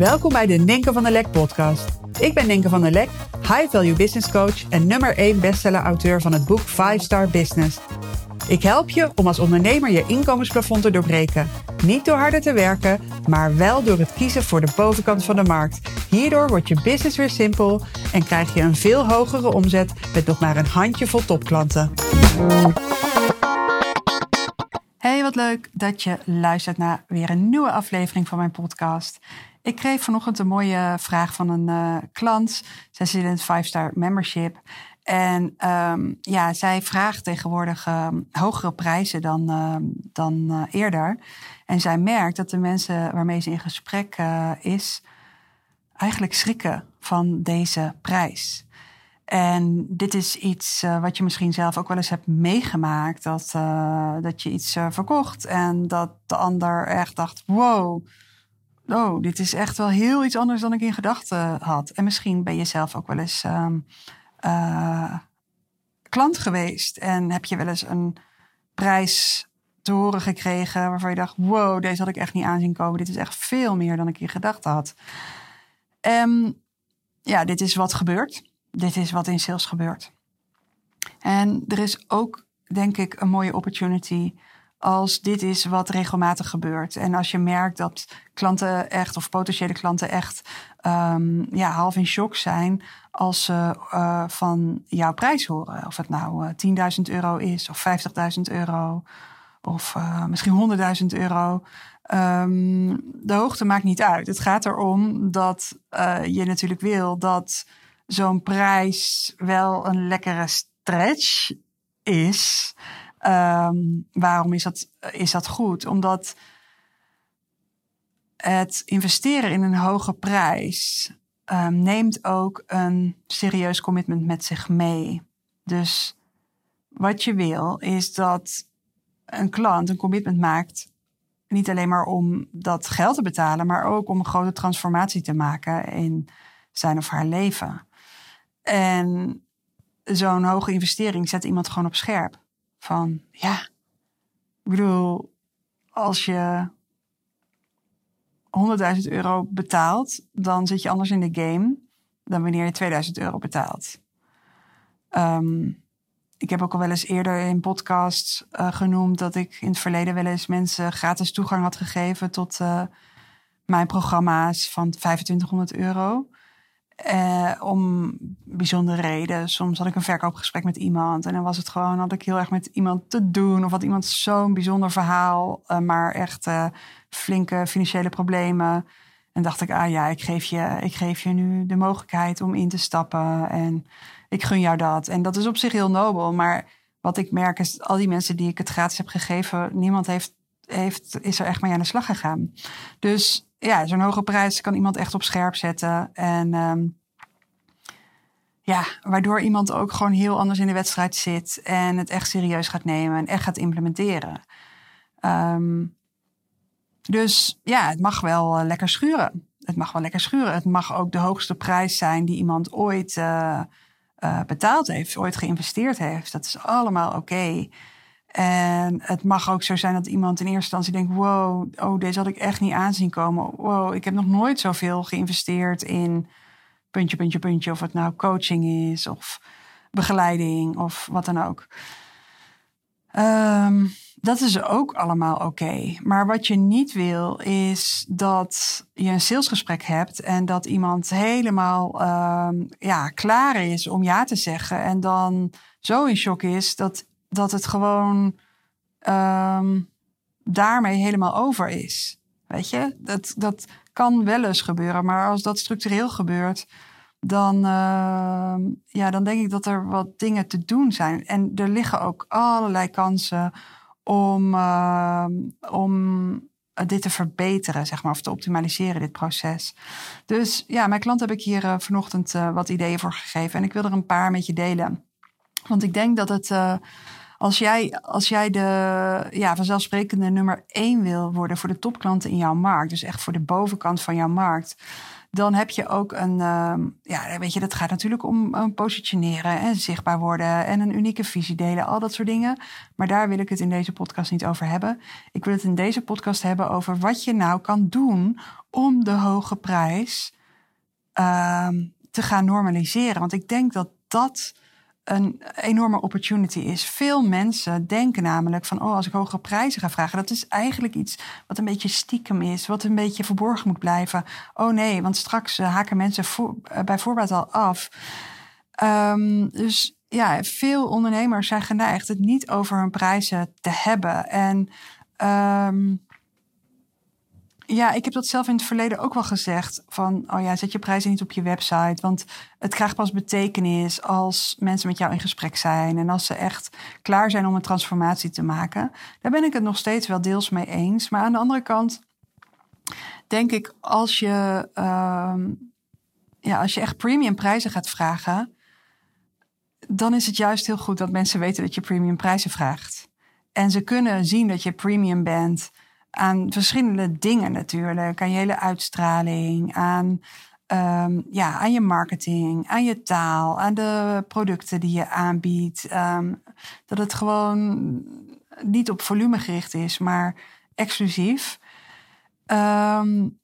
Welkom bij de Ninke van der Lek podcast. Ik ben Ninke van der Lek, high value business coach en nummer 1 bestseller auteur van het boek 5 Star Business. Ik help je om als ondernemer je inkomensplafond te doorbreken. Niet door harder te werken, maar wel door het kiezen voor de bovenkant van de markt. Hierdoor wordt je business weer simpel en krijg je een veel hogere omzet met nog maar een handjevol topklanten. Leuk dat je luistert naar weer een nieuwe aflevering van mijn podcast. Ik kreeg vanochtend een mooie vraag van een uh, klant. Zij zit in het 5-star membership. En um, ja, zij vraagt tegenwoordig uh, hogere prijzen dan, uh, dan uh, eerder. En zij merkt dat de mensen waarmee ze in gesprek is, eigenlijk schrikken van deze prijs. En dit is iets wat je misschien zelf ook wel eens hebt meegemaakt. Dat, dat je iets verkocht en dat de ander echt dacht: wow, oh, dit is echt wel heel iets anders dan ik in gedachten had. En misschien ben je zelf ook wel eens uh, klant geweest en heb je wel eens een prijs te horen gekregen waarvan je dacht: wow, deze had ik echt niet aanzien komen. Dit is echt veel meer dan ik in gedachten had. Um, ja, dit is wat gebeurt. Dit is wat in sales gebeurt. En er is ook, denk ik, een mooie opportunity als dit is wat regelmatig gebeurt. En als je merkt dat klanten echt, of potentiële klanten echt, um, ja, half in shock zijn als ze uh, van jouw prijs horen. Of het nou uh, 10.000 euro is, of 50.000 euro, of uh, misschien 100.000 euro. Um, de hoogte maakt niet uit. Het gaat erom dat je natuurlijk wil dat zo'n prijs wel een lekkere stretch is. Um, waarom is dat, is dat goed? Omdat het investeren in een hoge prijs um, neemt ook een serieus commitment met zich mee. Dus wat je wil is dat een klant een commitment maakt. Niet alleen maar om dat geld te betalen, maar ook om een grote transformatie te maken in zijn of haar leven. En zo'n hoge investering zet iemand gewoon op scherp. Van ja, ik bedoel, als je 100.000 euro betaalt, dan zit je anders in de game dan wanneer je 2000 euro betaalt. Um, ik heb ook al wel eens eerder in podcasts uh, genoemd dat ik in het verleden wel eens mensen gratis toegang had gegeven tot uh, mijn programma's van 2500 euro. Uh, om bijzondere reden. Soms had ik een verkoopgesprek met iemand. En dan was het gewoon, had ik heel erg met iemand te doen. Of had iemand zo'n bijzonder verhaal. Uh, maar echt uh, flinke financiële problemen. En dacht ik, ah ja, ik geef, je, ik geef je nu de mogelijkheid om in te stappen. En ik gun jou dat. En dat is op zich heel nobel. Maar wat ik merk is, al die mensen die ik het gratis heb gegeven, niemand heeft, heeft, is er echt mee aan de slag gegaan. Dus ja, zo'n hoge prijs kan iemand echt op scherp zetten. En um, ja, waardoor iemand ook gewoon heel anders in de wedstrijd zit en het echt serieus gaat nemen en echt gaat implementeren. Um, dus ja, het mag wel uh, lekker schuren. Het mag wel lekker schuren. Het mag ook de hoogste prijs zijn die iemand ooit uh, uh, betaald heeft, ooit geïnvesteerd heeft. Dat is allemaal oké. En het mag ook zo zijn dat iemand in eerste instantie denkt: wow, oh, deze had ik echt niet aanzien komen. Wow, ik heb nog nooit zoveel geïnvesteerd in puntje, puntje, puntje. Of het nou coaching is of begeleiding of wat dan ook. Um, dat is ook allemaal oké. Maar wat je niet wil is dat je een salesgesprek hebt en dat iemand helemaal um, ja, klaar is om ja te zeggen. En dan zo in shock is dat dat het gewoon um, daarmee helemaal over is. Weet je, dat, dat kan wel eens gebeuren, maar als dat structureel gebeurt, dan, uh, ja, dan denk ik dat er wat dingen te doen zijn. En er liggen ook allerlei kansen om, uh, om dit te verbeteren, zeg maar, of te optimaliseren, dit proces. Dus ja, mijn klant heb ik hier uh, vanochtend uh, wat ideeën voor gegeven en ik wil er een paar met je delen. Want ik denk dat het Als jij, als jij de ja, vanzelfsprekende nummer één wil worden voor de topklanten in jouw markt, dus echt voor de bovenkant van jouw markt, dan heb je ook een, uh, ja, weet je, dat gaat natuurlijk om, positioneren en zichtbaar worden en een unieke visie delen, al dat soort dingen. Maar daar wil ik het in deze podcast niet over hebben. Ik wil het in deze podcast hebben over wat je nou kan doen om de hoge prijs uh, te gaan normaliseren. Want ik denk dat dat een enorme opportunity is. Veel mensen denken namelijk van, oh, als ik hogere prijzen ga vragen, dat is eigenlijk iets wat een beetje stiekem is, wat een beetje verborgen moet blijven. Oh nee, want straks uh, haken mensen voor, uh, bij voorbaat al af. Um, dus ja, veel ondernemers zijn geneigd het niet over hun prijzen te hebben. En um, ja, ik heb dat zelf in het verleden ook wel gezegd. Van, oh ja, zet je prijzen niet op je website. Want het krijgt pas betekenis als mensen met jou in gesprek zijn. En als ze echt klaar zijn om een transformatie te maken. Daar ben ik het nog steeds wel deels mee eens. Maar aan de andere kant denk ik, als je, uh, ja, als je echt premium prijzen gaat vragen. Dan is het juist heel goed dat mensen weten dat je premium prijzen vraagt. En ze kunnen zien dat je premium bent aan verschillende dingen natuurlijk. Aan je hele uitstraling, aan, um, ja, aan je marketing, aan je taal, aan de producten die je aanbiedt. Um, dat het gewoon niet op volume gericht is, maar exclusief. Um,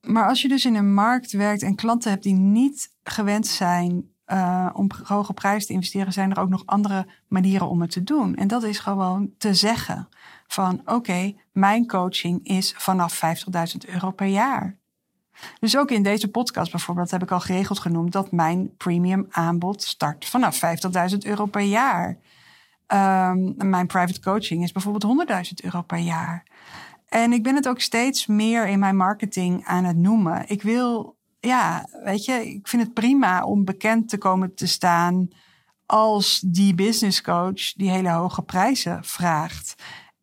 maar als je dus in een markt werkt en klanten hebt die niet gewend zijn uh, om hoge prijzen te investeren, zijn er ook nog andere manieren om het te doen. En dat is gewoon te zeggen van oké, mijn coaching is vanaf 50.000 euro per jaar. Dus ook in deze podcast bijvoorbeeld heb ik al geregeld genoemd dat mijn premium aanbod start vanaf 50.000 euro per jaar. Um, mijn private coaching is bijvoorbeeld 100.000 euro per jaar. En ik ben het ook steeds meer in mijn marketing aan het noemen. Ik wil, ja, weet je, ik vind het prima om bekend te komen te staan als die business coach die hele hoge prijzen vraagt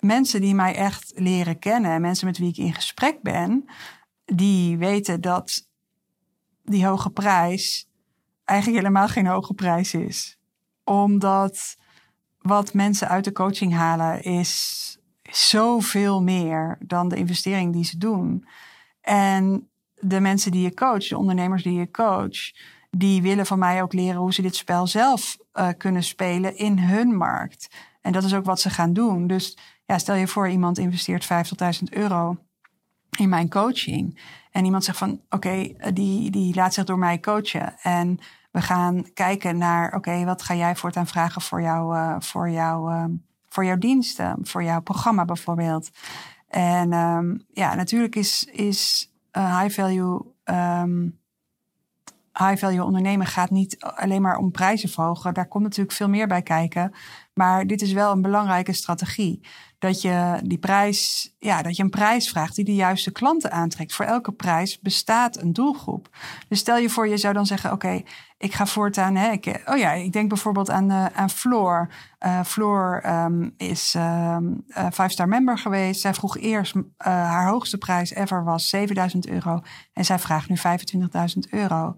mensen die mij echt leren kennen, mensen met wie ik in gesprek ben, die weten dat die hoge prijs eigenlijk helemaal geen hoge prijs is. Omdat wat mensen uit de coaching halen is zoveel meer dan de investering die ze doen. En de mensen die je coach, de ondernemers die je coach, die willen van mij ook leren hoe ze dit spel zelf uh, kunnen spelen in hun markt. En dat is ook wat ze gaan doen. Dus ja, stel je voor, iemand investeert 50.000 euro in mijn coaching. En iemand zegt van, oké, okay, die, die laat zich door mij coachen. En we gaan kijken naar, oké, wat ga jij voortaan vragen voor, jou, uh, voor, jou, uh, voor jouw diensten, voor jouw programma bijvoorbeeld. En um, ja, natuurlijk is, is uh, high value. Um, high value ondernemen gaat niet alleen maar om prijzen verhogen. Daar komt natuurlijk veel meer bij kijken. Maar dit is wel een belangrijke strategie dat je die prijs, ja, dat je een prijs vraagt die de juiste klanten aantrekt. Voor elke prijs bestaat een doelgroep. Dus stel je voor, je zou dan zeggen: Oké, ik ga voortaan. Hè, ik, oh ja, ik denk bijvoorbeeld aan, uh, aan Floor. Uh, Floor um, is um, uh, five-star member geweest. Zij vroeg eerst, haar hoogste prijs ever was 7000 euro. En zij vraagt nu 25.000 euro.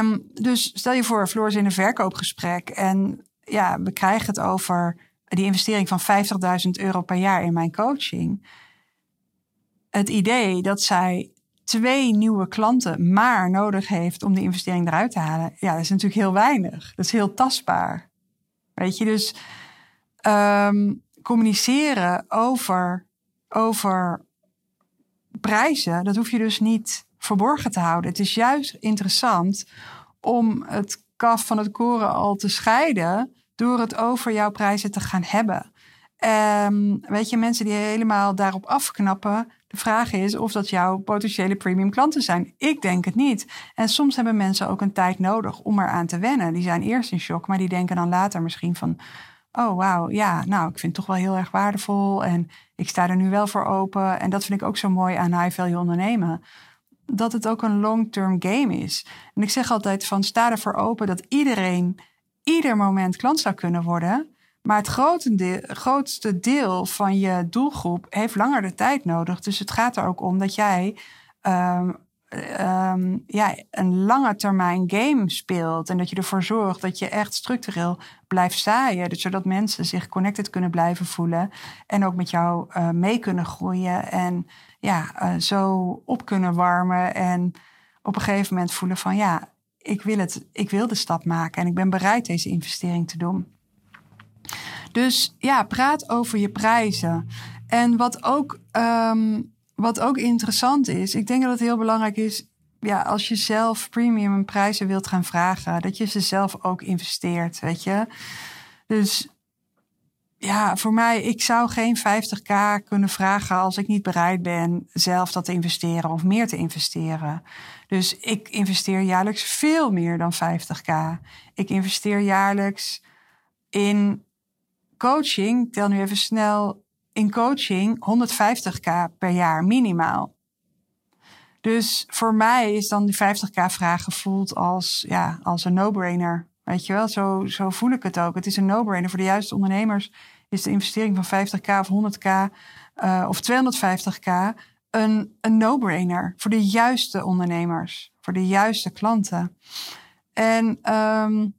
Um, dus stel je voor, Floor is in een verkoopgesprek. En ja, we krijgen het over die investering van 50.000 euro per jaar in mijn coaching. Het idee dat zij twee nieuwe klanten maar nodig heeft om die investering eruit te halen, ja, dat is natuurlijk heel weinig. Dat is heel tastbaar. Weet je, dus um, communiceren over, over prijzen, dat hoef je dus niet verborgen te houden. Het is juist interessant om het kaf van het koren al te scheiden door het over jouw prijzen te gaan hebben. Um, weet je, mensen die helemaal daarop afknappen. De vraag is of dat jouw potentiële premium klanten zijn. Ik denk het niet. En soms hebben mensen ook een tijd nodig om eraan te wennen. Die zijn eerst in shock, maar die denken dan later misschien van... Oh, wauw, ja, nou, ik vind het toch wel heel erg waardevol. En ik sta er nu wel voor open. En dat vind ik ook zo mooi aan high value ondernemen. Dat het ook een long-term game is. En ik zeg altijd van sta ervoor open dat iedereen ieder moment klant zou kunnen worden. Maar het grootste deel van je doelgroep heeft langer de tijd nodig. Dus het gaat er ook om dat jij um, um, ja, een lange termijn game speelt. En dat je ervoor zorgt dat je echt structureel blijft zaaien. Dus zodat mensen zich connected kunnen blijven voelen. En ook met jou uh, mee kunnen groeien. En ja, uh, zo op kunnen warmen. En op een gegeven moment voelen van ja, ik wil, het, ik wil de stap maken. En ik ben bereid deze investering te doen. Dus ja, praat over je prijzen. En wat ook um, wat ook interessant is, ik denk dat het heel belangrijk is, ja, als je zelf premium prijzen wilt gaan vragen, dat je ze zelf ook investeert, weet je. Dus ja, voor mij, ik zou geen 50k kunnen vragen als ik niet bereid ben zelf dat te investeren of meer te investeren. Dus ik investeer jaarlijks veel meer dan 50k. Ik investeer jaarlijks in coaching. tel nu even snel in coaching 150k per jaar minimaal. Dus voor mij is dan die 50k vraag gevoeld als, ja, als een no-brainer. Weet je wel, zo, zo voel ik het ook. Het is een no-brainer. Voor de juiste ondernemers is de investering van 50k of 100k uh, of 250k een, een no-brainer. Voor de juiste ondernemers, voor de juiste klanten. En um,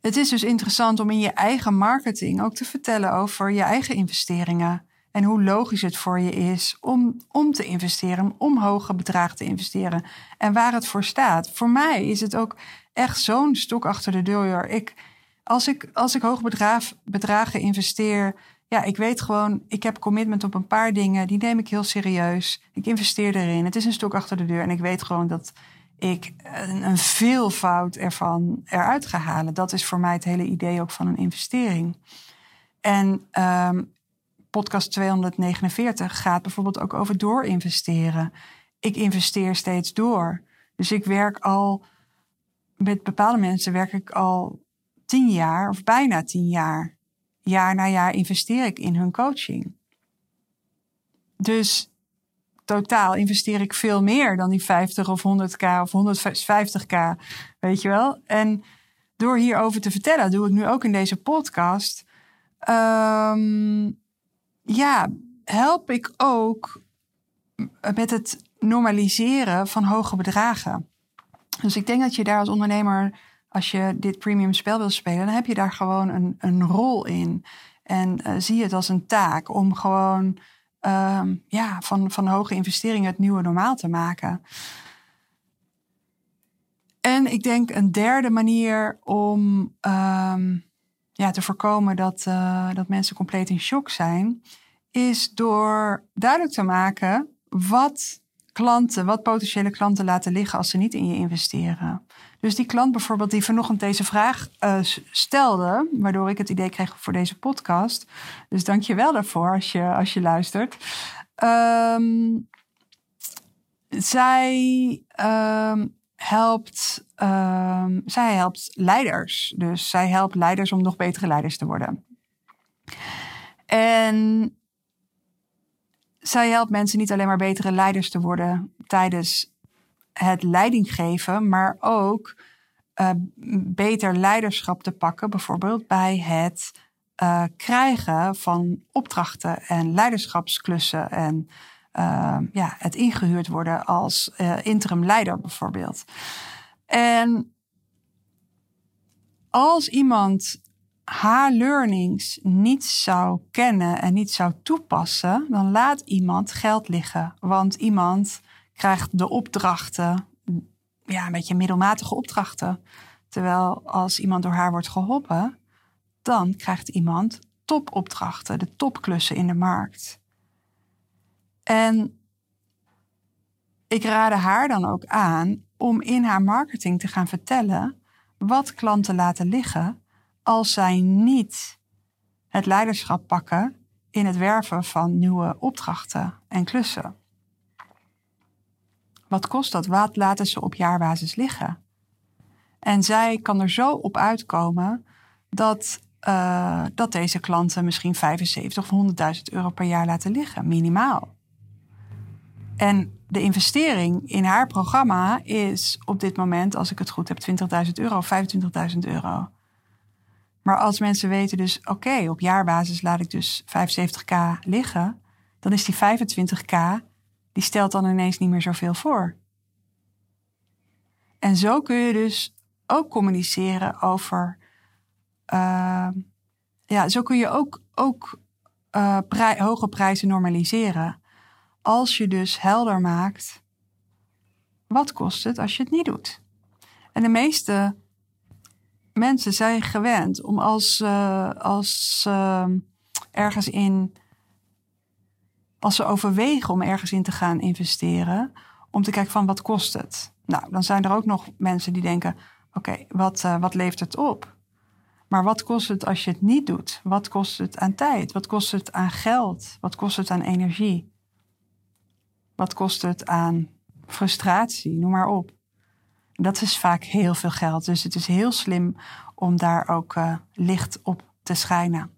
het is dus interessant om in je eigen marketing ook te vertellen over je eigen investeringen. En hoe logisch het voor je is om, om te investeren, om hoge bedragen te investeren. En waar het voor staat. Voor mij is het ook echt zo'n stok achter de deur. Ik, als, ik, als ik hoge bedragen, investeer, ja, ik weet gewoon, ik heb commitment op een paar dingen. Die neem ik heel serieus. Ik investeer erin. Het is een stok achter de deur. En ik weet gewoon dat ik een, veelvoud ervan eruit ga halen. Dat is voor mij het hele idee ook van een investering. En um, podcast 249 gaat bijvoorbeeld ook over doorinvesteren. Ik investeer steeds door. Dus ik werk al, met bepaalde mensen werk ik al tien jaar of bijna tien jaar. Jaar na jaar investeer ik in hun coaching. Dus totaal investeer ik veel meer dan die 50 of 100k of 150k, weet je wel. En door hierover te vertellen, doe ik nu ook in deze podcast. Um, ja, help ik ook met het normaliseren van hoge bedragen. Dus ik denk dat je daar als ondernemer, als je dit premium spel wil spelen, dan heb je daar gewoon een, een rol in. En uh, zie het als een taak om gewoon um, ja, van, van hoge investeringen het nieuwe normaal te maken. En ik denk een derde manier om um, ja, te voorkomen dat, uh, dat mensen compleet in shock zijn, is door duidelijk te maken wat klanten, wat potentiële klanten laten liggen als ze niet in je investeren. Dus die klant bijvoorbeeld die vanochtend deze vraag uh, stelde, waardoor ik het idee kreeg voor deze podcast. Dus dank je wel daarvoor als je, als je luistert. Um, zij um, helpt, um, zij helpt leiders. Dus zij helpt leiders om nog betere leiders te worden. En zij helpt mensen niet alleen maar betere leiders te worden tijdens het leiding geven, maar ook uh, beter leiderschap te pakken, bijvoorbeeld bij het uh, krijgen van opdrachten en leiderschapsklussen en uh, ja, het ingehuurd worden als interim leider bijvoorbeeld. En als iemand haar learnings niet zou kennen en niet zou toepassen, dan laat iemand geld liggen. Want iemand krijgt de opdrachten, ja, een beetje middelmatige opdrachten. Terwijl als iemand door haar wordt geholpen, dan krijgt iemand topopdrachten, de topklussen in de markt. En ik raadde haar dan ook aan om in haar marketing te gaan vertellen wat klanten laten liggen als zij niet het leiderschap pakken in het werven van nieuwe opdrachten en klussen. Wat kost dat? Wat laten ze op jaarbasis liggen? En zij kan er zo op uitkomen dat, uh, dat deze klanten misschien 75 of 100.000 euro per jaar laten liggen, minimaal. En de investering in haar programma is op dit moment, als ik het goed heb, 20.000 euro, 25.000 euro. Maar als mensen weten dus, oké, op jaarbasis laat ik dus 75k liggen, dan is die 25k die stelt dan ineens niet meer zoveel voor. En zo kun je dus ook communiceren over. Uh, ja, zo kun je ook, ook prij hoge prijzen normaliseren. Als je dus helder maakt. Wat kost het als je het niet doet? En de meeste mensen zijn gewend om als, uh, als uh, ergens in. Als ze overwegen om ergens in te gaan investeren, om te kijken van wat kost het. Nou, dan zijn er ook nog mensen die denken: oké, wat, uh, wat levert het op? Maar wat kost het als je het niet doet? Wat kost het aan tijd? Wat kost het aan geld? Wat kost het aan energie? Wat kost het aan frustratie? Noem maar op. Dat is vaak heel veel geld. Dus het is heel slim om daar ook uh, licht op te schijnen.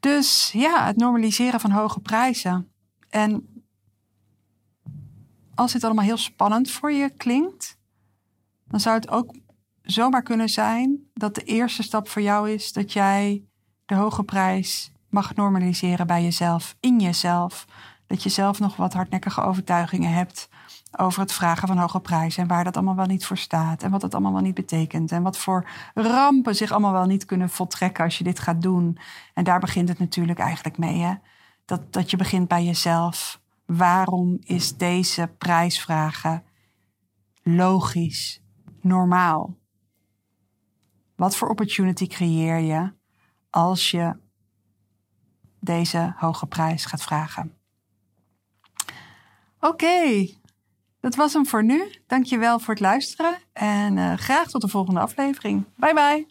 Dus ja, het normaliseren van hoge prijzen. En als dit allemaal heel spannend voor je klinkt, dan zou het ook zomaar kunnen zijn dat de eerste stap voor jou is dat jij de hoge prijs mag normaliseren bij jezelf, in jezelf. Dat je zelf nog wat hardnekkige overtuigingen hebt over het vragen van hoge prijzen en waar dat allemaal wel niet voor staat en wat dat allemaal wel niet betekent en wat voor rampen zich allemaal wel niet kunnen voltrekken als je dit gaat doen. En daar begint het natuurlijk eigenlijk mee, hè? Dat, dat je begint bij jezelf. Waarom is deze prijsvragen logisch, normaal? Wat voor opportunity creëer je als je deze hoge prijs gaat vragen? Oké, dat was hem voor nu. Dankjewel voor het luisteren en uh, graag tot de volgende aflevering. Bye bye.